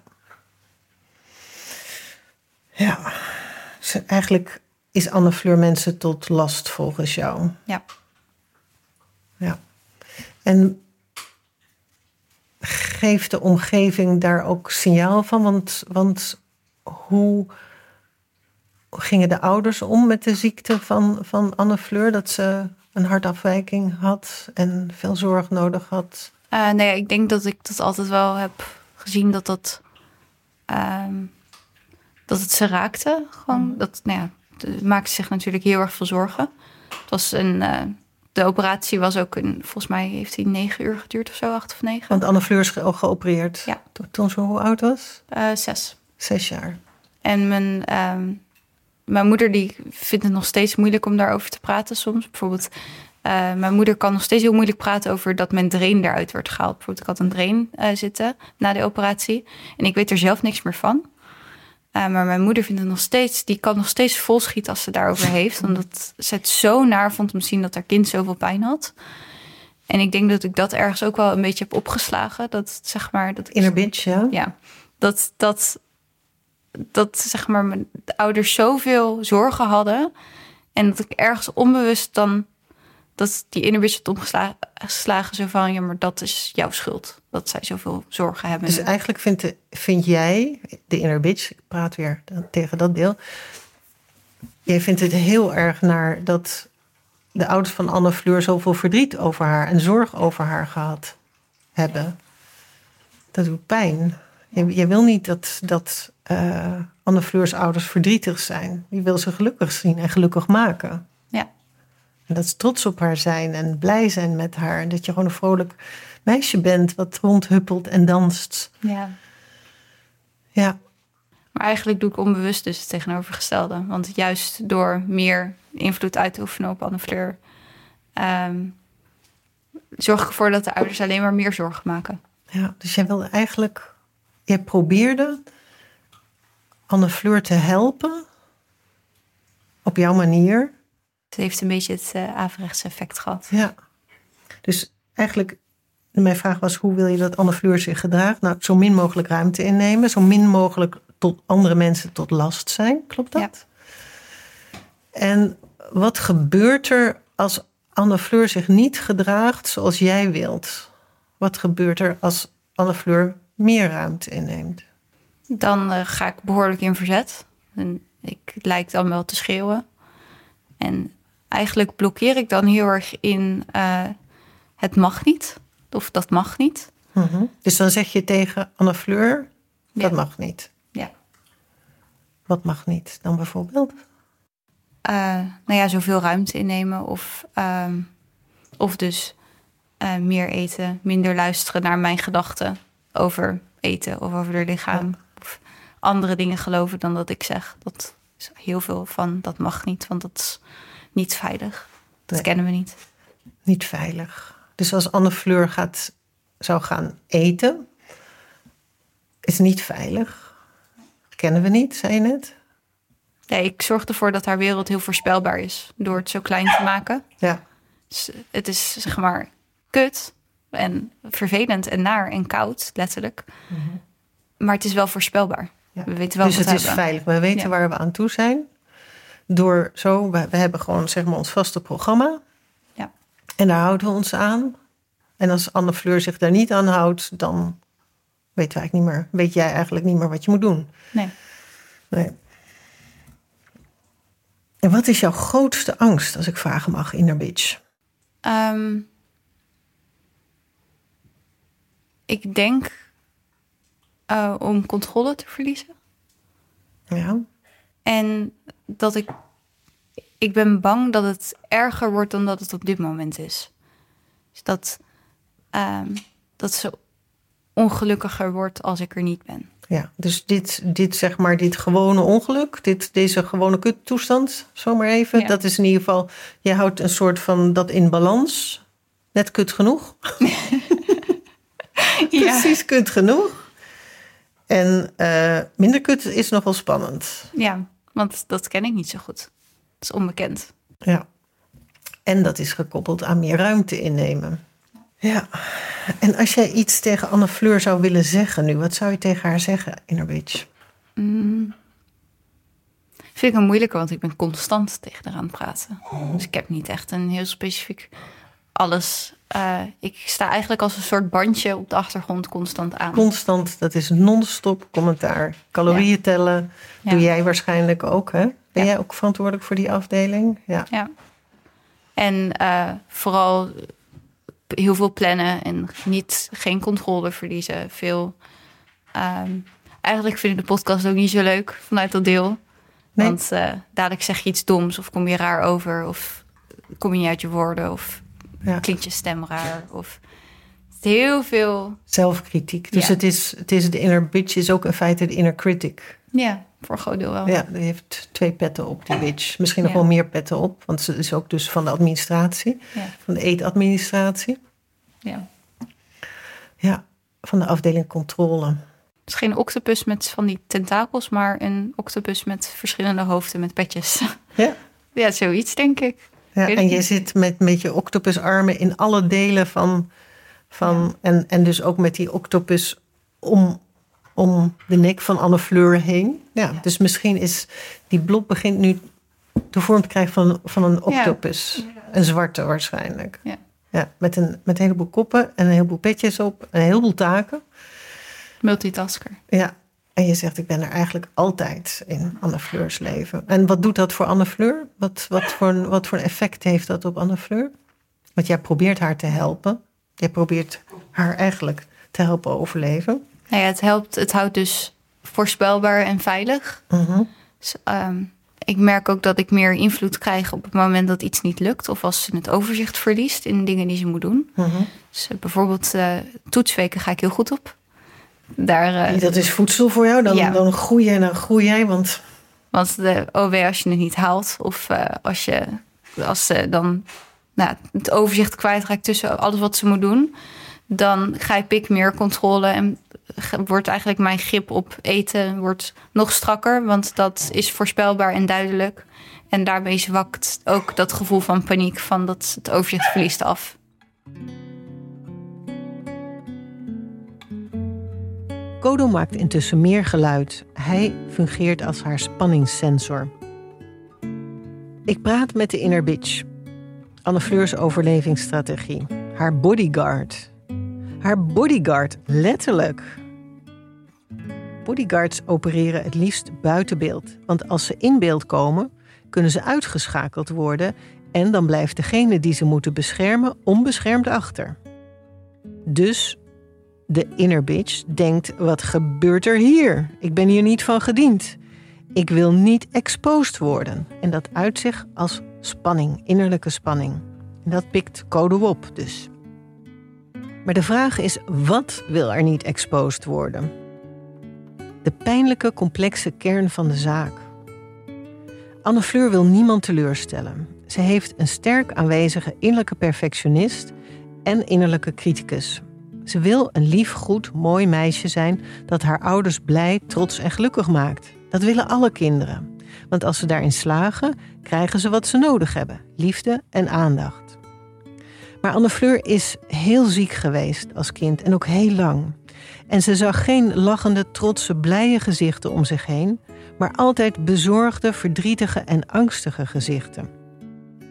Ja, dus eigenlijk is Anne Fleur mensen tot last volgens jou. Ja. Ja. En geeft de omgeving daar ook signaal van? Want, want hoe gingen de ouders om met de ziekte van, van Anne Fleur? Dat ze een hartafwijking had en veel zorg nodig had? Eh, nee, ik denk dat ik dat altijd wel heb gezien dat dat, ehm, dat het ze raakte. Gewoon, dat, nou ja, maakte zich natuurlijk heel erg veel zorgen. Het was een, eh, de operatie was ook, een, volgens mij heeft die negen uur geduurd of zo, acht of negen. Want Anne Fleur is ge- geopereerd Ja. to- toen ze hoe oud was? Eh, zes. Zes jaar. En mijn, ehm, mijn moeder die vindt het nog steeds moeilijk om daarover te praten soms. Bijvoorbeeld, eh, mijn moeder kan nog steeds heel moeilijk praten over dat mijn drain eruit wordt gehaald. Bijvoorbeeld, ik had een drain zitten na de operatie. En ik weet er zelf niks meer van. Eh, maar mijn moeder vindt het nog steeds, die kan nog steeds volschieten als ze daarover heeft. Omdat ze het zo naar vond om te zien dat haar kind zoveel pijn had. En ik denk dat ik dat ergens ook wel een beetje heb opgeslagen. Dat zeg maar. Dat Inner bitch, ja? ja, dat, dat, dat zeg maar mijn ouders zoveel zorgen hadden. En dat ik ergens onbewust dan dat die bitch had omgeslagen. Zo van, ja, maar dat is jouw schuld. Dat zij zoveel zorgen hebben. Dus eigenlijk vind, de- vind jij, de inner bitch, ik praat weer tegen dat deel. Jij vindt het heel erg naar dat de ouders van Anne Fleur zoveel verdriet over haar en zorg over haar gehad hebben. Dat doet pijn. Je wil niet dat, dat eh, Anne Fleurs ouders verdrietig zijn. Je wil ze gelukkig zien en gelukkig maken. En dat ze trots op haar zijn en blij zijn met haar. En dat je gewoon een vrolijk meisje bent wat rondhuppelt en danst. ja. Ja, Maar eigenlijk doe ik onbewust dus het tegenovergestelde. Want juist door meer invloed uit te oefenen op Anne Fleur... ehm, zorg ik ervoor dat de ouders alleen maar meer zorgen maken. ja. Dus jij wilde eigenlijk, jij probeerde Anne Fleur te helpen op jouw manier. Het heeft een beetje het uh, averechts effect gehad. Ja. Dus eigenlijk, mijn vraag was: hoe wil je dat Anne Fleur zich gedraagt? Nou, zo min mogelijk ruimte innemen, zo min mogelijk tot andere mensen tot last zijn. Klopt dat? En wat gebeurt er als Anne Fleur zich niet gedraagt zoals jij wilt? Wat gebeurt er als Anne Fleur meer ruimte inneemt? Dan uh, ga ik behoorlijk in verzet. En ik lijk dan wel te schreeuwen. En eigenlijk blokkeer ik dan heel erg in uh, het mag niet. Of dat mag niet. Mm -hmm. Dus dan zeg je tegen Anne Fleur, dat ja. mag niet. Ja. Wat mag niet dan bijvoorbeeld? Uh, nou ja, zoveel ruimte innemen. Of, uh, of dus uh, meer eten, minder luisteren naar mijn gedachten over eten of over haar lichaam. Ja. Of andere dingen geloven dan dat ik zeg. Dat is heel veel van dat mag niet, want dat is niet veilig. Dat nee. kennen we niet. Niet veilig. Dus als Anne Fleur gaat, zou gaan eten, is niet veilig. Kennen we niet, zei je net? Nee, ik zorg ervoor dat haar wereld heel voorspelbaar is door het zo klein te maken. Ja. Dus het is zeg maar kut, en vervelend en naar en koud, letterlijk. Maar het is wel voorspelbaar. Ja. We weten wel dus het is hebben. veilig. We weten Ja. waar we aan toe zijn. Door zo, we, we hebben gewoon zeg maar ons vaste programma. Ja. En daar houden we ons aan. En als Anne Fleur zich daar niet aan houdt, dan weten wij niet meer. Weet jij eigenlijk niet meer wat je moet doen. Nee. Nee. En wat is jouw grootste angst, als ik vragen mag, Inner Bitch? Ehm, ik denk eh, om controle te verliezen. Ja. En dat ik. Ik ben bang dat het erger wordt dan dat het op dit moment is. Dus dat, ehm, dat ze ongelukkiger wordt als ik er niet ben. Ja, dus dit, dit zeg maar, dit gewone ongeluk, dit, deze gewone kuttoestand, zomaar even, Ja. dat is in ieder geval, je houdt een soort van dat in balans. Net kut genoeg. Precies kut genoeg. En eh, minder kut is nog wel spannend. Ja, want dat ken ik niet zo goed. Het is onbekend. Ja. En dat is gekoppeld aan meer ruimte innemen. Ja. En als jij iets tegen Anne Fleur zou willen zeggen nu, wat zou je tegen haar zeggen, Inner Bitch? Mm. Vind ik een moeilijke, want ik ben constant tegen haar aan het praten. Dus ik heb niet echt een heel specifiek alles. Eh, ik sta eigenlijk als een soort bandje op de achtergrond constant aan. Constant, dat is non-stop commentaar. Calorieën tellen, Ja. doe jij waarschijnlijk ook, hè? Ben Ja. jij ook verantwoordelijk voor die afdeling? Ja. Ja. En eh, vooral heel veel plannen en niet, geen controle verliezen. Veel. ehm, eigenlijk vind ik de podcast ook niet zo leuk vanuit dat deel. Nee. Want eh, dadelijk zeg je iets doms of kom je raar over of kom je niet uit je woorden of Ja. klinkt je stem raar of heel veel. Zelfkritiek. Dus Ja. het, is, het is de inner bitch is ook in feite de inner critic. Ja, voor een groot deel wel. Ja, die heeft twee petten op, die bitch. Misschien nog wel meer petten op, want ze is ook dus van de administratie, van de eetadministratie. ja. Ja, van de afdeling controle. Het is geen octopus met van die tentakels, maar een octopus met verschillende hoofden met petjes. Ja. Ja, zoiets denk ik. Ja, en je zit met, met je octopusarmen in alle delen van. van en, en dus ook met die octopus om, om de nek van Anne Fleur heen. Ja, Ja. Dus misschien is die blob begint nu de vorm te krijgen van, van een octopus. Een zwarte waarschijnlijk. Ja. Ja, met, een, met een heleboel koppen en een heleboel petjes op. En een heleboel taken. Multitasker. Ja. En je zegt, ik ben er eigenlijk altijd in Anne Fleur's leven. En wat doet dat voor Anne Fleur? Wat, wat, voor, een, wat voor een effect heeft dat op Anne Fleur? Want jij probeert haar te helpen. Jij probeert haar eigenlijk te helpen overleven. Nou ja, het helpt. Het houdt dus voorspelbaar en veilig. Mhm. Dus, ehm, ik merk ook dat ik meer invloed krijg op het moment dat iets niet lukt. Of als ze het overzicht verliest in dingen die ze moet doen. Mhm. Dus eh, bijvoorbeeld eh, toetsweken ga ik heel goed op. Daar, eh, Dat is voedsel voor jou. Dan, Ja. dan groei jij en dan groei jij. Want Want de OW als je het niet haalt of eh, als je als ze dan nou, het overzicht kwijtraakt tussen alles wat ze moet doen, dan grijp ik meer controle en wordt eigenlijk mijn grip op eten wordt nog strakker, want dat is voorspelbaar en duidelijk. En daarmee zwakt ook dat gevoel van paniek van dat het overzicht verliest af. Kodo maakt intussen meer geluid. Hij fungeert als haar spanningssensor. Ik praat met de inner bitch. Anne Fleurs overlevingsstrategie. Haar bodyguard. Haar bodyguard, letterlijk. Bodyguards opereren het liefst buiten beeld. Want als ze in beeld komen, kunnen ze uitgeschakeld worden... en dan blijft degene die ze moeten beschermen onbeschermd achter. Dus de inner bitch denkt: wat gebeurt er hier? Ik ben hier niet van gediend. Ik wil niet exposed worden. En dat uit zich als spanning, innerlijke spanning. En dat pikt code op dus. Maar de vraag is: wat wil er niet exposed worden? De pijnlijke, complexe kern van de zaak. Anne Fleur wil niemand teleurstellen. Ze heeft een sterk aanwezige innerlijke perfectionist en innerlijke criticus. Ze wil een lief, goed, mooi meisje zijn dat haar ouders blij, trots en gelukkig maakt. Dat willen alle kinderen. Want als ze daarin slagen, krijgen ze wat ze nodig hebben: liefde en aandacht. Maar Anne Fleur is heel ziek geweest als kind en ook heel lang. En ze zag geen lachende, trotse, blije gezichten om zich heen, maar altijd bezorgde, verdrietige en angstige gezichten.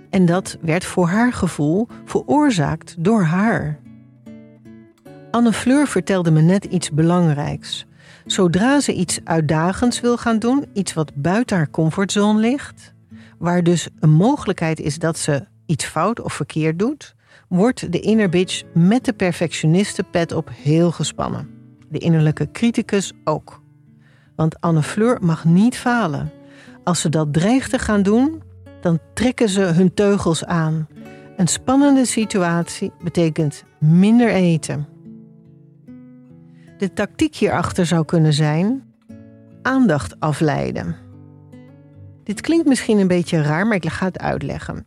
En dat werd voor haar gevoel veroorzaakt door haar. Anne Fleur vertelde me net iets belangrijks. Zodra ze iets uitdagends wil gaan doen, iets wat buiten haar comfortzone ligt, waar dus een mogelijkheid is dat ze iets fout of verkeerd doet, wordt de inner bitch met de perfectionistenpet op heel gespannen. De innerlijke criticus ook. Want Anne Fleur mag niet falen. Als ze dat dreigt te gaan doen, dan trekken ze hun teugels aan. Een spannende situatie betekent minder eten. De tactiek hierachter zou kunnen zijn aandacht afleiden. Dit klinkt misschien een beetje raar, maar ik ga het uitleggen.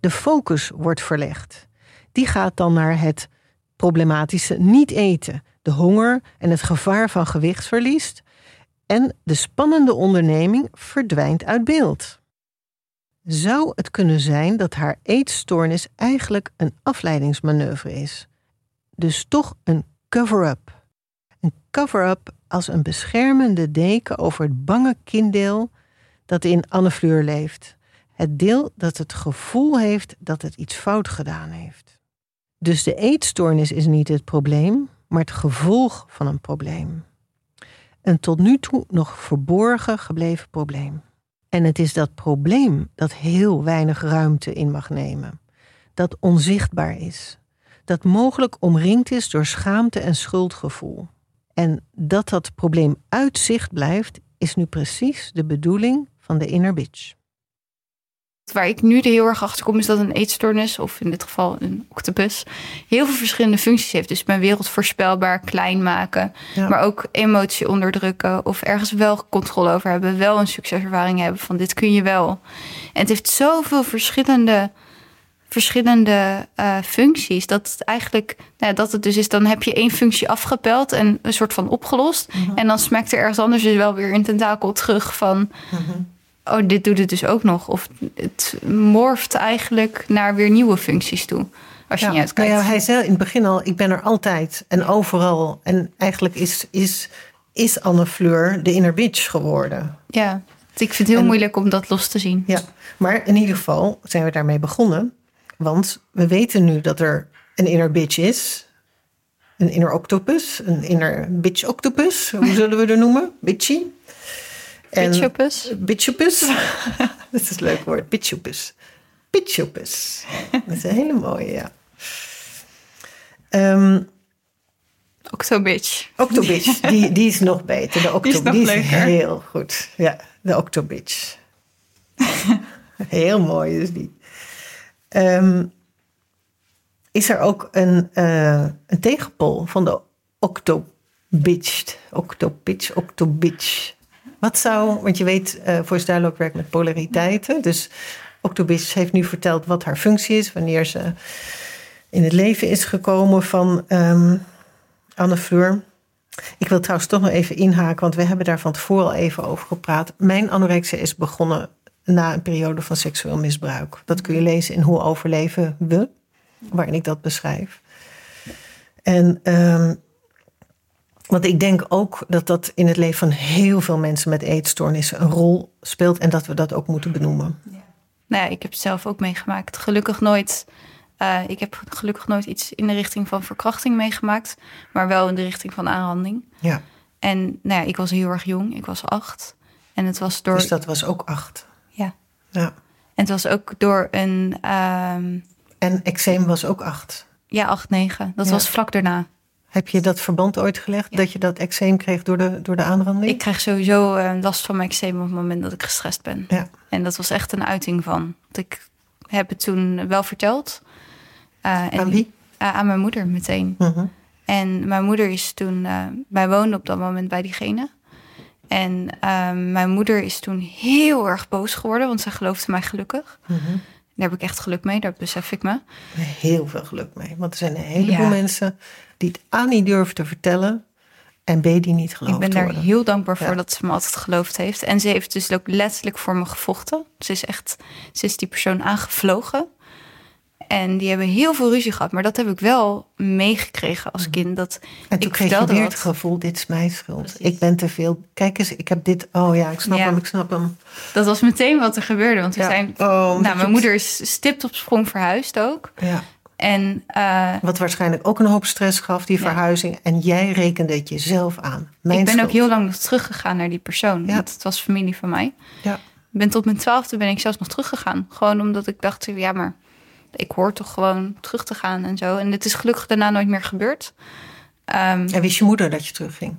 De focus wordt verlegd. Die gaat dan naar het problematische niet eten, de honger en het gevaar van gewichtsverlies. En de spannende onderneming verdwijnt uit beeld. Zou het kunnen zijn dat haar eetstoornis eigenlijk een afleidingsmanoeuvre is? Dus toch een cover-up. Een cover-up als een beschermende deken over het bange kinddeel dat in Anne Fleur leeft. Het deel dat het gevoel heeft dat het iets fout gedaan heeft. Dus de eetstoornis is niet het probleem, maar het gevolg van een probleem. Een tot nu toe nog verborgen gebleven probleem. En het is dat probleem dat heel weinig ruimte in mag nemen, dat onzichtbaar is, dat mogelijk omringd is door schaamte en schuldgevoel. En dat dat probleem uit zicht blijft, is nu precies de bedoeling van de inner bitch. Waar ik nu er heel erg achter kom, is dat een eetstoornis, of in dit geval een octopus, heel veel verschillende functies heeft. Dus mijn wereld voorspelbaar, klein maken, maar ook emotie onderdrukken of ergens wel controle over hebben, wel een succeservaring hebben van dit kun je wel. En het heeft zoveel verschillende verschillende uh, functies. Dat het eigenlijk, nou, dat het dus is, dan heb je één functie afgepeld en een soort van opgelost. Mhm. En dan smekt er ergens anders dus wel weer een tentakel terug van. Mhm. Oh, dit doet het dus ook nog. Of het morft eigenlijk naar weer nieuwe functies toe. Als je ja, niet uitkijkt. Nou ja, hij zei in het begin al: ik ben er altijd en overal. En eigenlijk is, is, is Anne Fleur de inner bitch geworden. Ja, ik vind het heel moeilijk om dat los te zien. Ja, maar in ieder geval zijn we daarmee begonnen. Want we weten nu dat er een inner bitch is. Een inner octopus. Een inner bitch octopus. Hoe zullen we er noemen? Bitchy. Bitchopus. Bitchopus. dat is een leuk woord. Bitchopus. Bitchopus. Dat is een hele mooie, ja. Um, Octobitch. Octobitch, die, die is nog beter. De octo, die is, die is heel goed. Ja, de Octobitch. heel mooi is die. Um, is er ook een, uh, een tegenpol van de octobitch, octobitch, octobitch. Wat zou, want je weet, uh, Stijl ook werkt met polariteiten. Dus octobitch heeft nu verteld wat haar functie is, wanneer ze in het leven is gekomen van um, Anne Fleur. Ik wil trouwens toch nog even inhaken, want we hebben daar van tevoren al even over gepraat. Mijn anorexia is begonnen na een periode van seksueel misbruik. Dat kun je lezen in Hoe overleven we, waarin ik dat beschrijf. En um, want ik denk ook dat dat in het leven van heel veel mensen met eetstoornissen een rol speelt en dat we dat ook moeten benoemen. Ja. Nou ja, ik heb het zelf ook meegemaakt. Gelukkig nooit. Uh, ik heb gelukkig nooit iets in de richting van verkrachting meegemaakt, maar wel in de richting van aanranding. Ja. En nou ja, ik was heel erg jong. Ik was acht. En het was door. Dus dat was ook acht. Ja. En het was ook door een. Um... En eczeem was ook acht. Ja, acht, negen. Dat was vlak daarna. Heb je dat verband ooit gelegd? Dat je dat eczeem kreeg door de, door de aanranding? Ik krijg sowieso uh, last van mijn eczeem op het moment dat ik gestrest ben. Ja. En dat was echt een uiting van. Ik heb het toen wel verteld. Uh, en, aan wie? Uh, aan mijn moeder meteen. Uh En mijn moeder is toen... wij woonden op dat moment bij diegene. En ehm, mijn moeder is toen heel erg boos geworden, want ze geloofde mij gelukkig. Mhm. Daar heb ik echt geluk mee, daar besef ik me. Heel veel geluk mee. Want er zijn een heleboel mensen die het aan niet durven te vertellen. En B, die niet geloofd Ik ben daar worden. heel dankbaar voor Ja. dat ze me altijd geloofd heeft. En ze heeft dus ook letterlijk voor me gevochten. Ze is echt, ze is die persoon aangevlogen. En die hebben heel veel ruzie gehad. Maar dat heb ik wel meegekregen als kind. Dat. En toen ik kreeg je weer het gevoel, dit is mijn schuld. Precies. Ik ben te veel. Kijk eens, ik heb dit. Oh ja, ik snap Ja. hem, ik snap hem. Dat was meteen wat er gebeurde. Want we Ja. zijn... Oh, nou, mijn moeder is stipt op sprong verhuisd ook. Ja. En eh, Wat waarschijnlijk ook een hoop stress gaf, die Ja. verhuizing. En jij rekende het jezelf aan. Mijn ik ben schuld. ook heel lang nog teruggegaan naar die persoon. Ja. Want het was familie van mij. Ja. Ik ben tot mijn twaalfde ben ik zelfs nog teruggegaan. Gewoon omdat ik dacht, ja, maar ik hoor toch gewoon terug te gaan en zo. En het is gelukkig daarna nooit meer gebeurd. Ehm, En wist je moeder dat je terugging?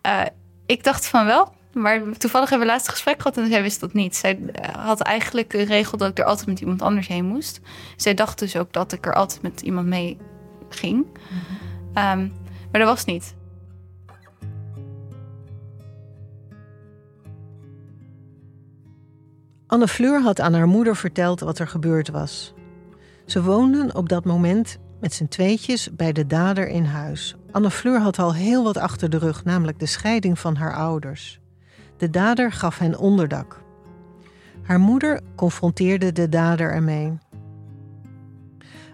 eh, ik dacht van wel. Maar toevallig hebben we laatst een gesprek gehad en zij wist dat niet. Zij eh, had eigenlijk een regel dat ik er altijd met iemand anders heen moest. Zij dacht dus ook dat ik er altijd met iemand mee ging. Ehm, maar dat was niet. Anne Fleur had aan haar moeder verteld wat er gebeurd was. Ze woonden op dat moment met z'n tweetjes bij de dader in huis. Anne Fleur had al heel wat achter de rug, namelijk de scheiding van haar ouders. De dader gaf hen onderdak. Haar moeder confronteerde de dader ermee.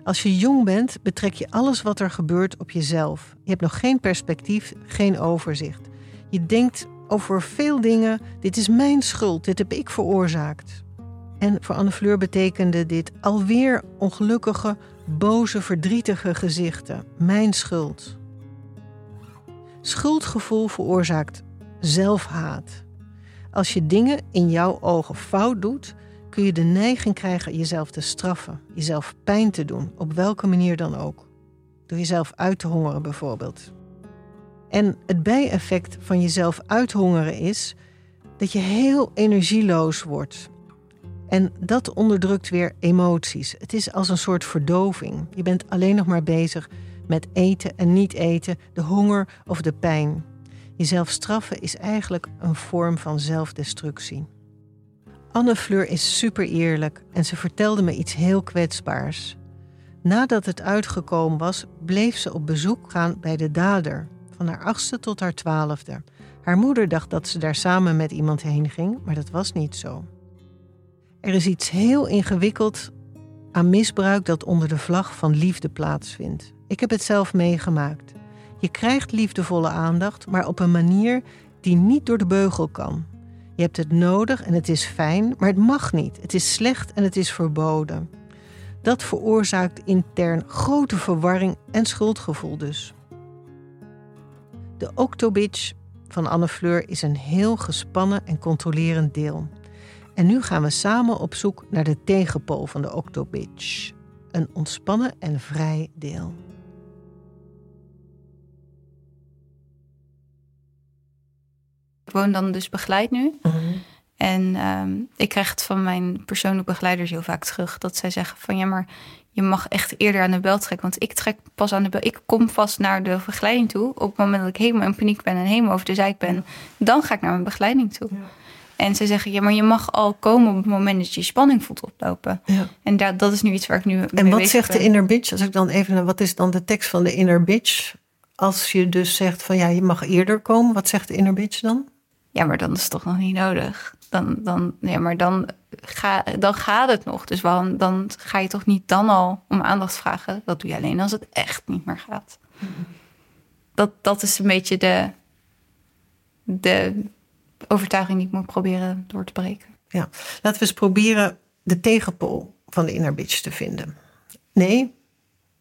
Als je jong bent, betrek je alles wat er gebeurt op jezelf. Je hebt nog geen perspectief, geen overzicht. Je denkt over veel dingen: dit is mijn schuld, dit heb ik veroorzaakt. En voor Anne Fleur betekende dit alweer ongelukkige, boze, verdrietige gezichten. Mijn schuld. Schuldgevoel veroorzaakt zelfhaat. Als je dingen in jouw ogen fout doet, kun je de neiging krijgen jezelf te straffen, jezelf pijn te doen, op welke manier dan ook. Door jezelf uit te hongeren bijvoorbeeld. En het bijeffect van jezelf uithongeren is dat je heel energieloos wordt. En dat onderdrukt weer emoties. Het is als een soort verdoving. Je bent alleen nog maar bezig met eten en niet eten, de honger of de pijn. Jezelf straffen is eigenlijk een vorm van zelfdestructie. Anne Fleur is super eerlijk en ze vertelde me iets heel kwetsbaars. Nadat het uitgekomen was, bleef ze op bezoek gaan bij de dader, van haar achtste tot haar twaalfde. Haar moeder dacht dat ze daar samen met iemand heen ging, maar dat was niet zo. Er is iets heel ingewikkeld aan misbruik dat onder de vlag van liefde plaatsvindt. Ik heb het zelf meegemaakt. Je krijgt liefdevolle aandacht, maar op een manier die niet door de beugel kan. Je hebt het nodig en het is fijn, maar het mag niet. Het is slecht en het is verboden. Dat veroorzaakt intern grote verwarring en schuldgevoel dus. De Octobitch van Anne Fleur is een heel gespannen en controlerend deel. En nu gaan we samen op zoek naar de tegenpool van de Octobitch. Een ontspannen en vrij deel. Ik woon dan dus begeleid nu. En ehm, ik krijg het van mijn persoonlijke begeleiders heel vaak terug. Dat zij zeggen van ja, maar je mag echt eerder aan de bel trekken. Want ik trek pas aan de bel. Ik kom vast naar de begeleiding toe. Op het moment dat ik helemaal in paniek ben en helemaal over de zeik ben. Dan ga ik naar mijn begeleiding toe. En ze zeggen ja, maar je mag al komen op het moment dat je je spanning voelt oplopen. Ja. En daar, dat is nu iets waar ik nu En wat zegt de inner bitch? Als ik dan even, wat is dan de tekst van de inner bitch? Als je dus zegt van ja, je mag eerder komen, wat zegt de inner bitch dan? Ja, maar dan is het toch nog niet nodig. Dan, dan, ja, maar dan, ga, dan gaat het nog. Dus waarom, dan ga je toch niet dan al om aandacht vragen? Dat doe je alleen als het echt niet meer gaat. Dat, dat is een beetje de, de overtuiging die ik moet proberen door te breken. Ja, laten we eens proberen de tegenpool van de inner bitch te vinden. Nee,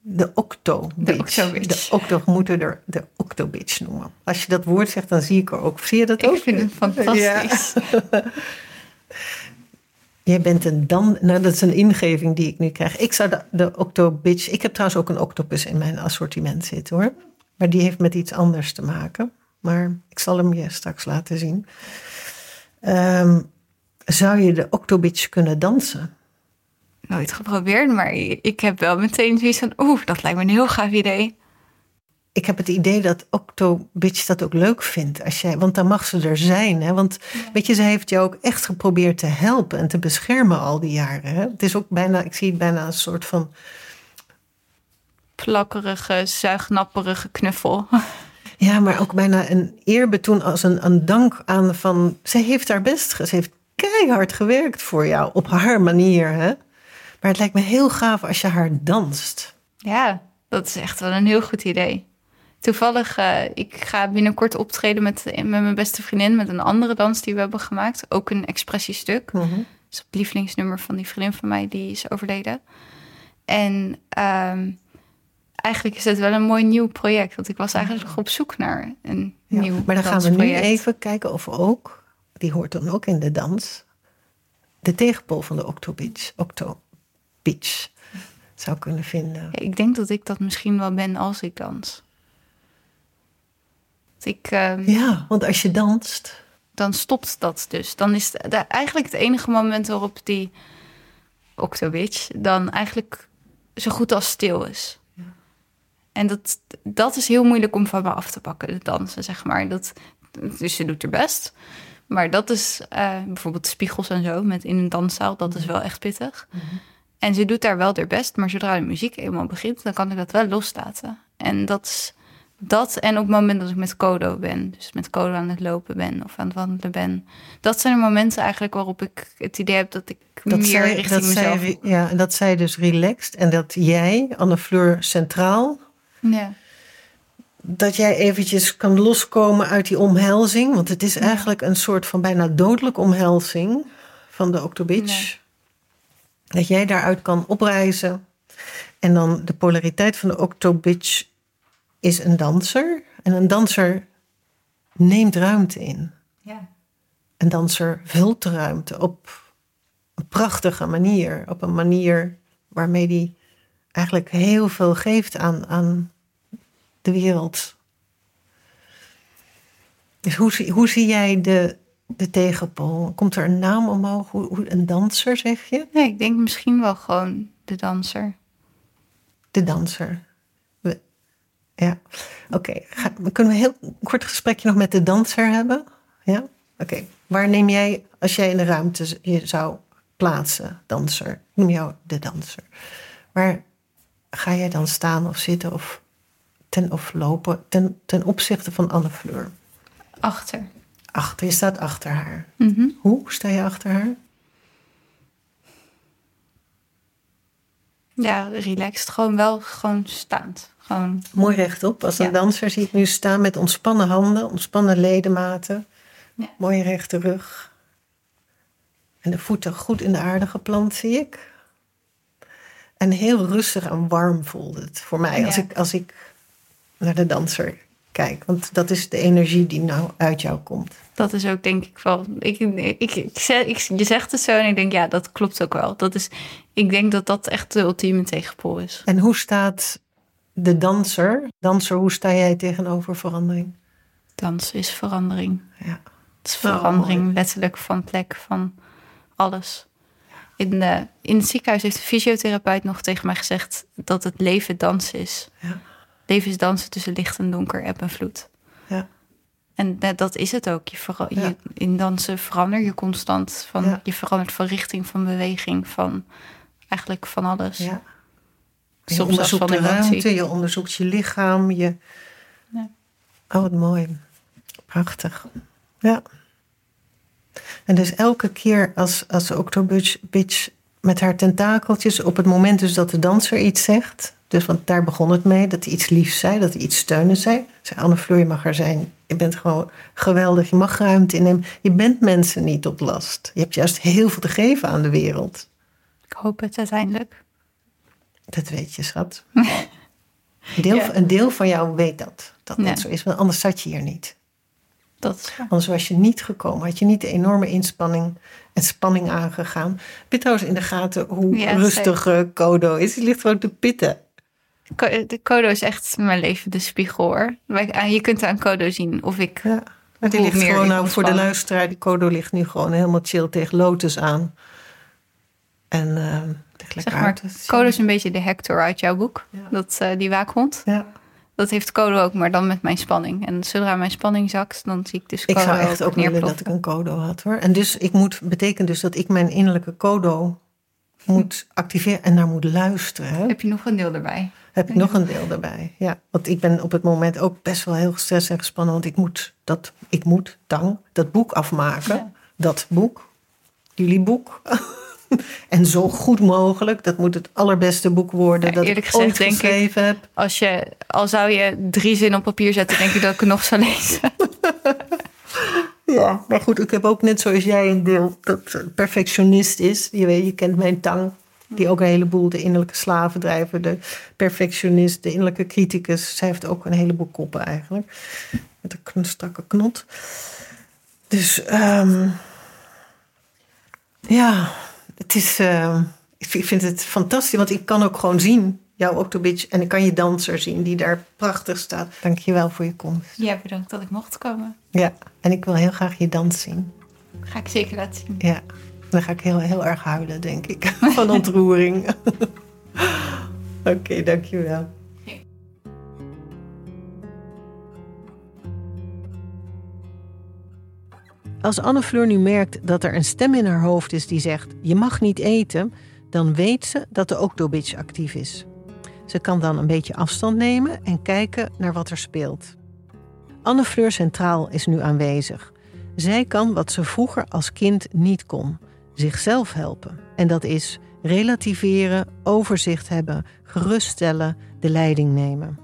de octo De bitch. De octo we moeten er de octo bitch noemen. Als je dat woord zegt, dan zie ik er ook. Zie je dat ook? Ik vind het fantastisch. Jij bent een dan. Nou, dat is een ingeving die ik nu krijg. Ik zou de, de octo bitch. Ik heb trouwens ook een octopus in mijn assortiment zitten hoor. Maar die heeft met iets anders te maken. Maar ik zal hem je straks laten zien. Ehm, zou je de octo bitch kunnen dansen? Nooit geprobeerd, maar ik heb wel meteen zoiets van... Oeh, dat lijkt me een heel gaaf idee. Ik heb het idee dat Octo Bitch dat ook leuk vindt. Als jij, want dan mag ze er zijn. Hè? Want weet je, ze heeft jou ook echt geprobeerd te helpen en te beschermen al die jaren. Hè? Het is ook bijna, ik zie het bijna een soort van. Plakkerige, zuignapperige knuffel. Ja, maar ook bijna een eerbetoon als een, een dank aan van... Ze heeft haar best Ze heeft keihard gewerkt voor jou, op haar manier. Hè? Maar het lijkt me heel gaaf als je haar danst. Ja, dat is echt wel een heel goed idee. Toevallig, eh, ik ga binnenkort optreden met, met mijn beste vriendin... met een andere dans die we hebben gemaakt. Ook een expressiestuk. Dat is het lievelingsnummer van die vriendin van mij, die is overleden. En ehm, eigenlijk is het wel een mooi nieuw project. Want ik was eigenlijk nog op zoek naar een Ja, nieuw maar dan gaan we nu even kijken of we ook, die hoort dan ook in de dans, de tegenpol van de Octobitch, Octobitch zou kunnen vinden. Ja, ik denk dat ik dat misschien wel ben als ik dans. Ik, ehm, Ja, want als je danst, Dan stopt dat dus. Dan is het eigenlijk het enige moment waarop die Octobitch dan eigenlijk zo goed als stil is. En dat, dat is heel moeilijk om van me af te pakken, het dansen, zeg maar. Dat, dus ze doet haar best. Maar dat is eh, bijvoorbeeld spiegels en zo met in een danszaal. Dat is wel echt pittig. En ze doet daar wel haar best. Maar zodra de muziek eenmaal begint, dan kan ik dat wel loslaten. En dat is dat. En op het moment dat ik met Kodo ben. Dus met Kodo aan het lopen ben of aan het wandelen ben. Dat zijn de momenten eigenlijk waarop ik het idee heb dat ik dat meer zij, richting dat, zij, mezelf... ja, en dat zij dus relaxed en dat jij, Anne Fleur centraal, Ja. dat jij eventjes kan loskomen uit die omhelzing. Want het is eigenlijk een soort van bijna dodelijke omhelzing van de Octobitch. Dat jij daaruit kan opreizen. En dan de polariteit van de Octobitch is een danser. En een danser neemt ruimte in. ja. Een danser vult de ruimte op een prachtige manier. Op een manier waarmee die eigenlijk heel veel geeft aan, aan de wereld. Dus hoe, zie- hoe zie jij de, de tegenpol? Komt er een naam omhoog? Hoe, hoe, een danser, zeg je? Nee, ik denk misschien wel gewoon de danser. De danser. We- Ja, oké. Ga- Kunnen we een heel kort gesprekje nog met de danser hebben? Ja? Oké. Waar neem jij, als jij in de ruimte je zou plaatsen, danser, ik noem jou de danser. Waar ga jij dan staan of zitten of, ten, of lopen ten, ten opzichte van Anne Fleur? Achter. Achter, je staat achter haar. Mhm. Hoe sta je achter haar? Ja, relaxed. Gewoon wel gewoon staand. Gewoon, Mooi rechtop. Als een Ja. danser zie ik nu staan met ontspannen handen, ontspannen ledematen. Ja. Mooie rechte rug. En de voeten goed in de aarde geplant, zie ik. En heel rustig en warm voelde het voor mij als, ik, als ik naar de danser kijk. Want dat is de energie die nou uit jou komt. dat is ook denk ik wel... Ik, ik, ik, zeg- ik, je zegt het zo en ik denk, ja, dat klopt ook wel. Dat is, ik denk dat dat echt de ultieme tegenpool is. En hoe staat de danser? Danser, hoe sta jij tegenover verandering? Dans is verandering. Ja. Het is verandering letterlijk van plek, van alles. In, de, in het ziekenhuis heeft de fysiotherapeut nog tegen mij gezegd dat het leven dans is. Ja. Leven is dansen tussen licht en donker, eb en vloed. Ja. En dat- dat is het ook. Je vera- Ja. je, in dansen verander je constant. Van, Ja. Je verandert van richting, van beweging, van eigenlijk van alles. Ja. Je Soms onderzoekt van de ruimte, je onderzoekt je lichaam. Je... Ja. Oh, wat mooi. Prachtig. Ja. En dus elke keer als, als Octobitch bitch met haar tentakeltjes... op het moment dus dat de danser iets zegt... dus want daar begon het mee, dat hij iets liefs zei... dat hij iets steunend zei. Zei Anne Fleur, je mag er zijn. Je bent gewoon geweldig. Je mag ruimte innemen. Je bent mensen niet tot last. Je hebt juist heel veel te geven aan de wereld. Ik hoop het uiteindelijk. Dat weet je, schat. Een deel, Ja. een deel van jou weet dat. Dat dat zo is. Want anders zat je hier niet. Dat. Anders was je niet gekomen. Had je niet de enorme inspanning en spanning aangegaan. Heb je trouwens in de gaten hoe Ja, rustig Kodo is? Die ligt gewoon te pitten. De Kodo is echt mijn leven de spiegel hoor. Aan- Je kunt aan Kodo zien of ik... Ja. Maar die ligt gewoon ik nou voor de luisteraar. Die Kodo ligt nu gewoon helemaal chill tegen Lotus aan. En ligt lekker Zeg maar. Kodo is een beetje de Hector uit jouw boek. Ja. Dat, eh, die waakhond. Ja. Dat heeft Kodo ook, maar dan met mijn spanning. En zodra mijn spanning zakt, dan zie ik dus Ik Kodo zou echt ook willen dat ik een Kodo had hoor. En dus ik moet, betekent dus dat ik mijn innerlijke Kodo moet activeren en naar moet luisteren. Hè? Heb je nog een deel erbij? Heb ik nog een deel erbij. Ja, want ik ben op het moment ook best wel heel gestrest en gespannen. Want ik moet dat, ik moet dan dat boek afmaken. Dat boek, jullie boek. en zo goed mogelijk. Dat moet het allerbeste boek worden dat ik ooit geschreven heb. Als je, al zou je drie zinnen op papier zetten, denk ik dat ik het nog zou lezen. ja, maar goed, ik heb ook net zoals jij een deel dat perfectionist is. Je weet, je kent mijn tang. Die ook een heleboel de innerlijke slavendrijver, de perfectionist, de innerlijke criticus. Zij heeft ook een heleboel koppen eigenlijk. Met een strakke knot. Dus um, ja, het is, uh, ik vind het fantastisch, want ik kan ook gewoon zien, jouw Octobitch, en ik kan je danser zien die daar prachtig staat. Dank je wel voor je komst. Ja, bedankt dat ik mocht komen. Ja, en ik wil heel graag je dans zien. Ga ik zeker laten zien. Ja, dan ga ik heel, heel erg huilen, denk ik, van ontroering. Oké, okay, dank je wel. Als Anne Fleur nu merkt dat er een stem in haar hoofd is die zegt: Je mag niet eten, dan weet ze dat de Octobitch actief is. Ze kan dan een beetje afstand nemen en kijken naar wat er speelt. Anne Fleur Centraal is nu aanwezig. Zij kan wat ze vroeger als kind niet kon: zichzelf helpen. En dat is relativeren, overzicht hebben, geruststellen, de leiding nemen.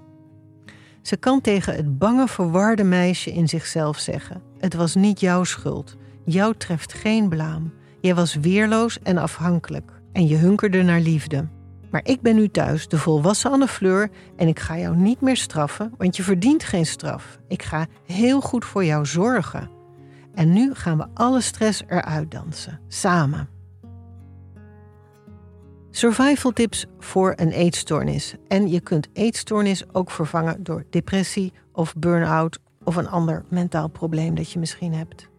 Ze kan tegen het bange, verwarde meisje in zichzelf zeggen: Het was niet jouw schuld. Jou treft geen blaam. Jij was weerloos en afhankelijk en je hunkerde naar liefde. Maar ik ben nu thuis, de volwassen Anne Fleur, en ik ga jou niet meer straffen, want je verdient geen straf. Ik ga heel goed voor jou zorgen. En nu gaan we alle stress eruit dansen, samen. Survival tips voor een eetstoornis. En je kunt eetstoornis ook vervangen door depressie of burn-out of een ander mentaal probleem dat je misschien hebt.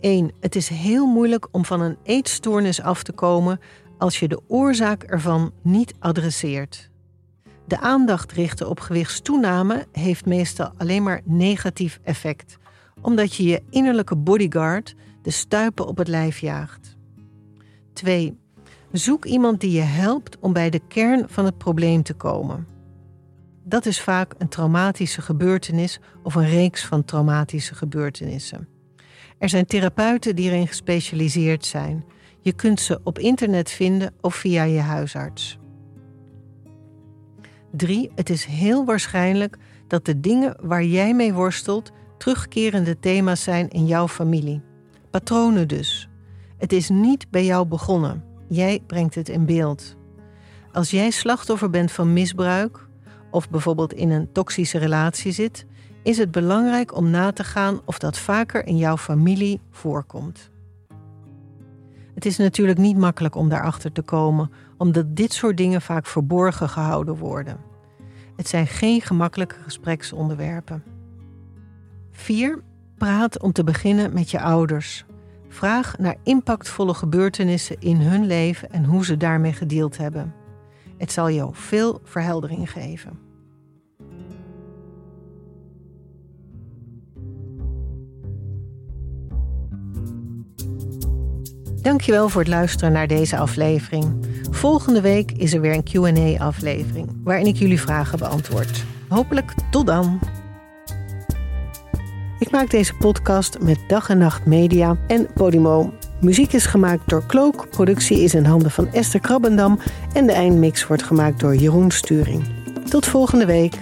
1. Het is heel moeilijk om van een eetstoornis af te komen als je de oorzaak ervan niet adresseert. De aandacht richten op gewichtstoename heeft meestal alleen maar negatief effect, omdat je je innerlijke bodyguard de stuipen op het lijf jaagt. 2. Zoek iemand die je helpt om bij de kern van het probleem te komen. Dat is vaak een traumatische gebeurtenis of een reeks van traumatische gebeurtenissen. Er zijn therapeuten die erin gespecialiseerd zijn. Je kunt ze op internet vinden of via je huisarts. 3. Het is heel waarschijnlijk dat de dingen waar jij mee worstelt terugkerende thema's zijn in jouw familie. Patronen dus. Het is niet bij jou begonnen. Jij brengt het in beeld. Als jij slachtoffer bent van misbruik of bijvoorbeeld in een toxische relatie zit, is het belangrijk om na te gaan of dat vaker in jouw familie voorkomt. Het is natuurlijk niet makkelijk om daarachter te komen, omdat dit soort dingen vaak verborgen gehouden worden. Het zijn geen gemakkelijke gespreksonderwerpen. 4. Praat om te beginnen met je ouders. Vraag naar impactvolle gebeurtenissen in hun leven en hoe ze daarmee gedeeld hebben. Het zal jou veel verheldering geven. Dankjewel voor het luisteren naar deze aflevering. Volgende week is er weer een QA-aflevering waarin ik jullie vragen beantwoord. Hopelijk tot dan. Ik maak deze podcast met Dag en Nacht Media en Podimo. Muziek is gemaakt door Klook, productie is in handen van Esther Krabbendam en de eindmix wordt gemaakt door Jeroen Sturing. Tot volgende week.